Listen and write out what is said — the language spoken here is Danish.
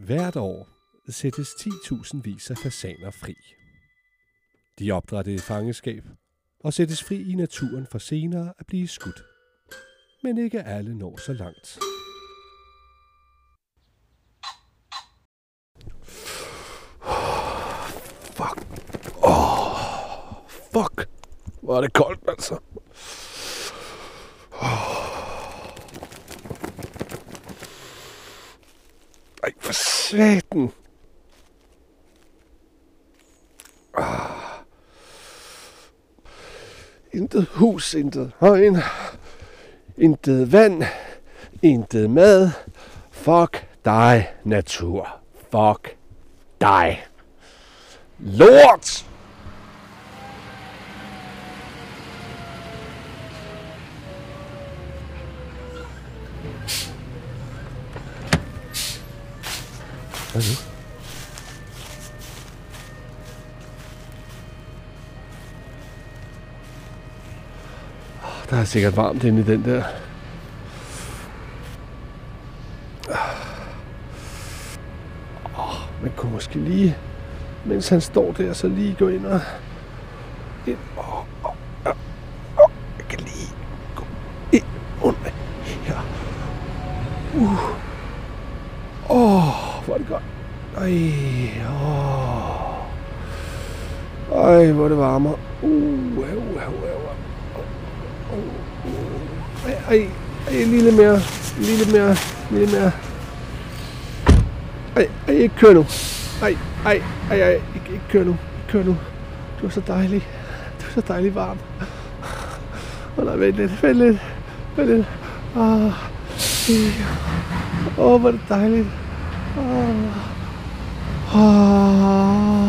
Hvert år sættes 10.000 vis af fasaner fri. De opdrættes i fangeskab og sættes fri i naturen for senere at blive skudt. Men ikke alle når så langt. Fuck. Oh, fuck. Hvor er det koldt, Ej, for satan. Ah. Intet hus, intet højen, intet vand, intet mad. Fuck dig, natur. Fuck dig. Lort! Hvad nu? Åh, Der er sikkert varmt inde i den der. Åh, man kunne måske lige, mens han står der, så lige gå ind og... Ind. Åh, åh, jeg kan lige gå ind under her. Uh. Hvor er det godt. Ej, åh. Ej, hvor er det varmer. Uh, uh, uh, uh, uh. Uh, uh. Ej, ej, ej, lige lidt mere. Lige lidt mere. Lige lidt mere. Ej, ej, ikke kør nu. Ej, ej, ej, ej, ikke, ikke kør nu. Ikke kør nu. Du er så dejlig. Du er så dejlig varm. Åh oh, nej, vent lidt, vent lidt, vent lidt. Ah, Åh, oh, hvor er det dejligt. Åh, oh. oh.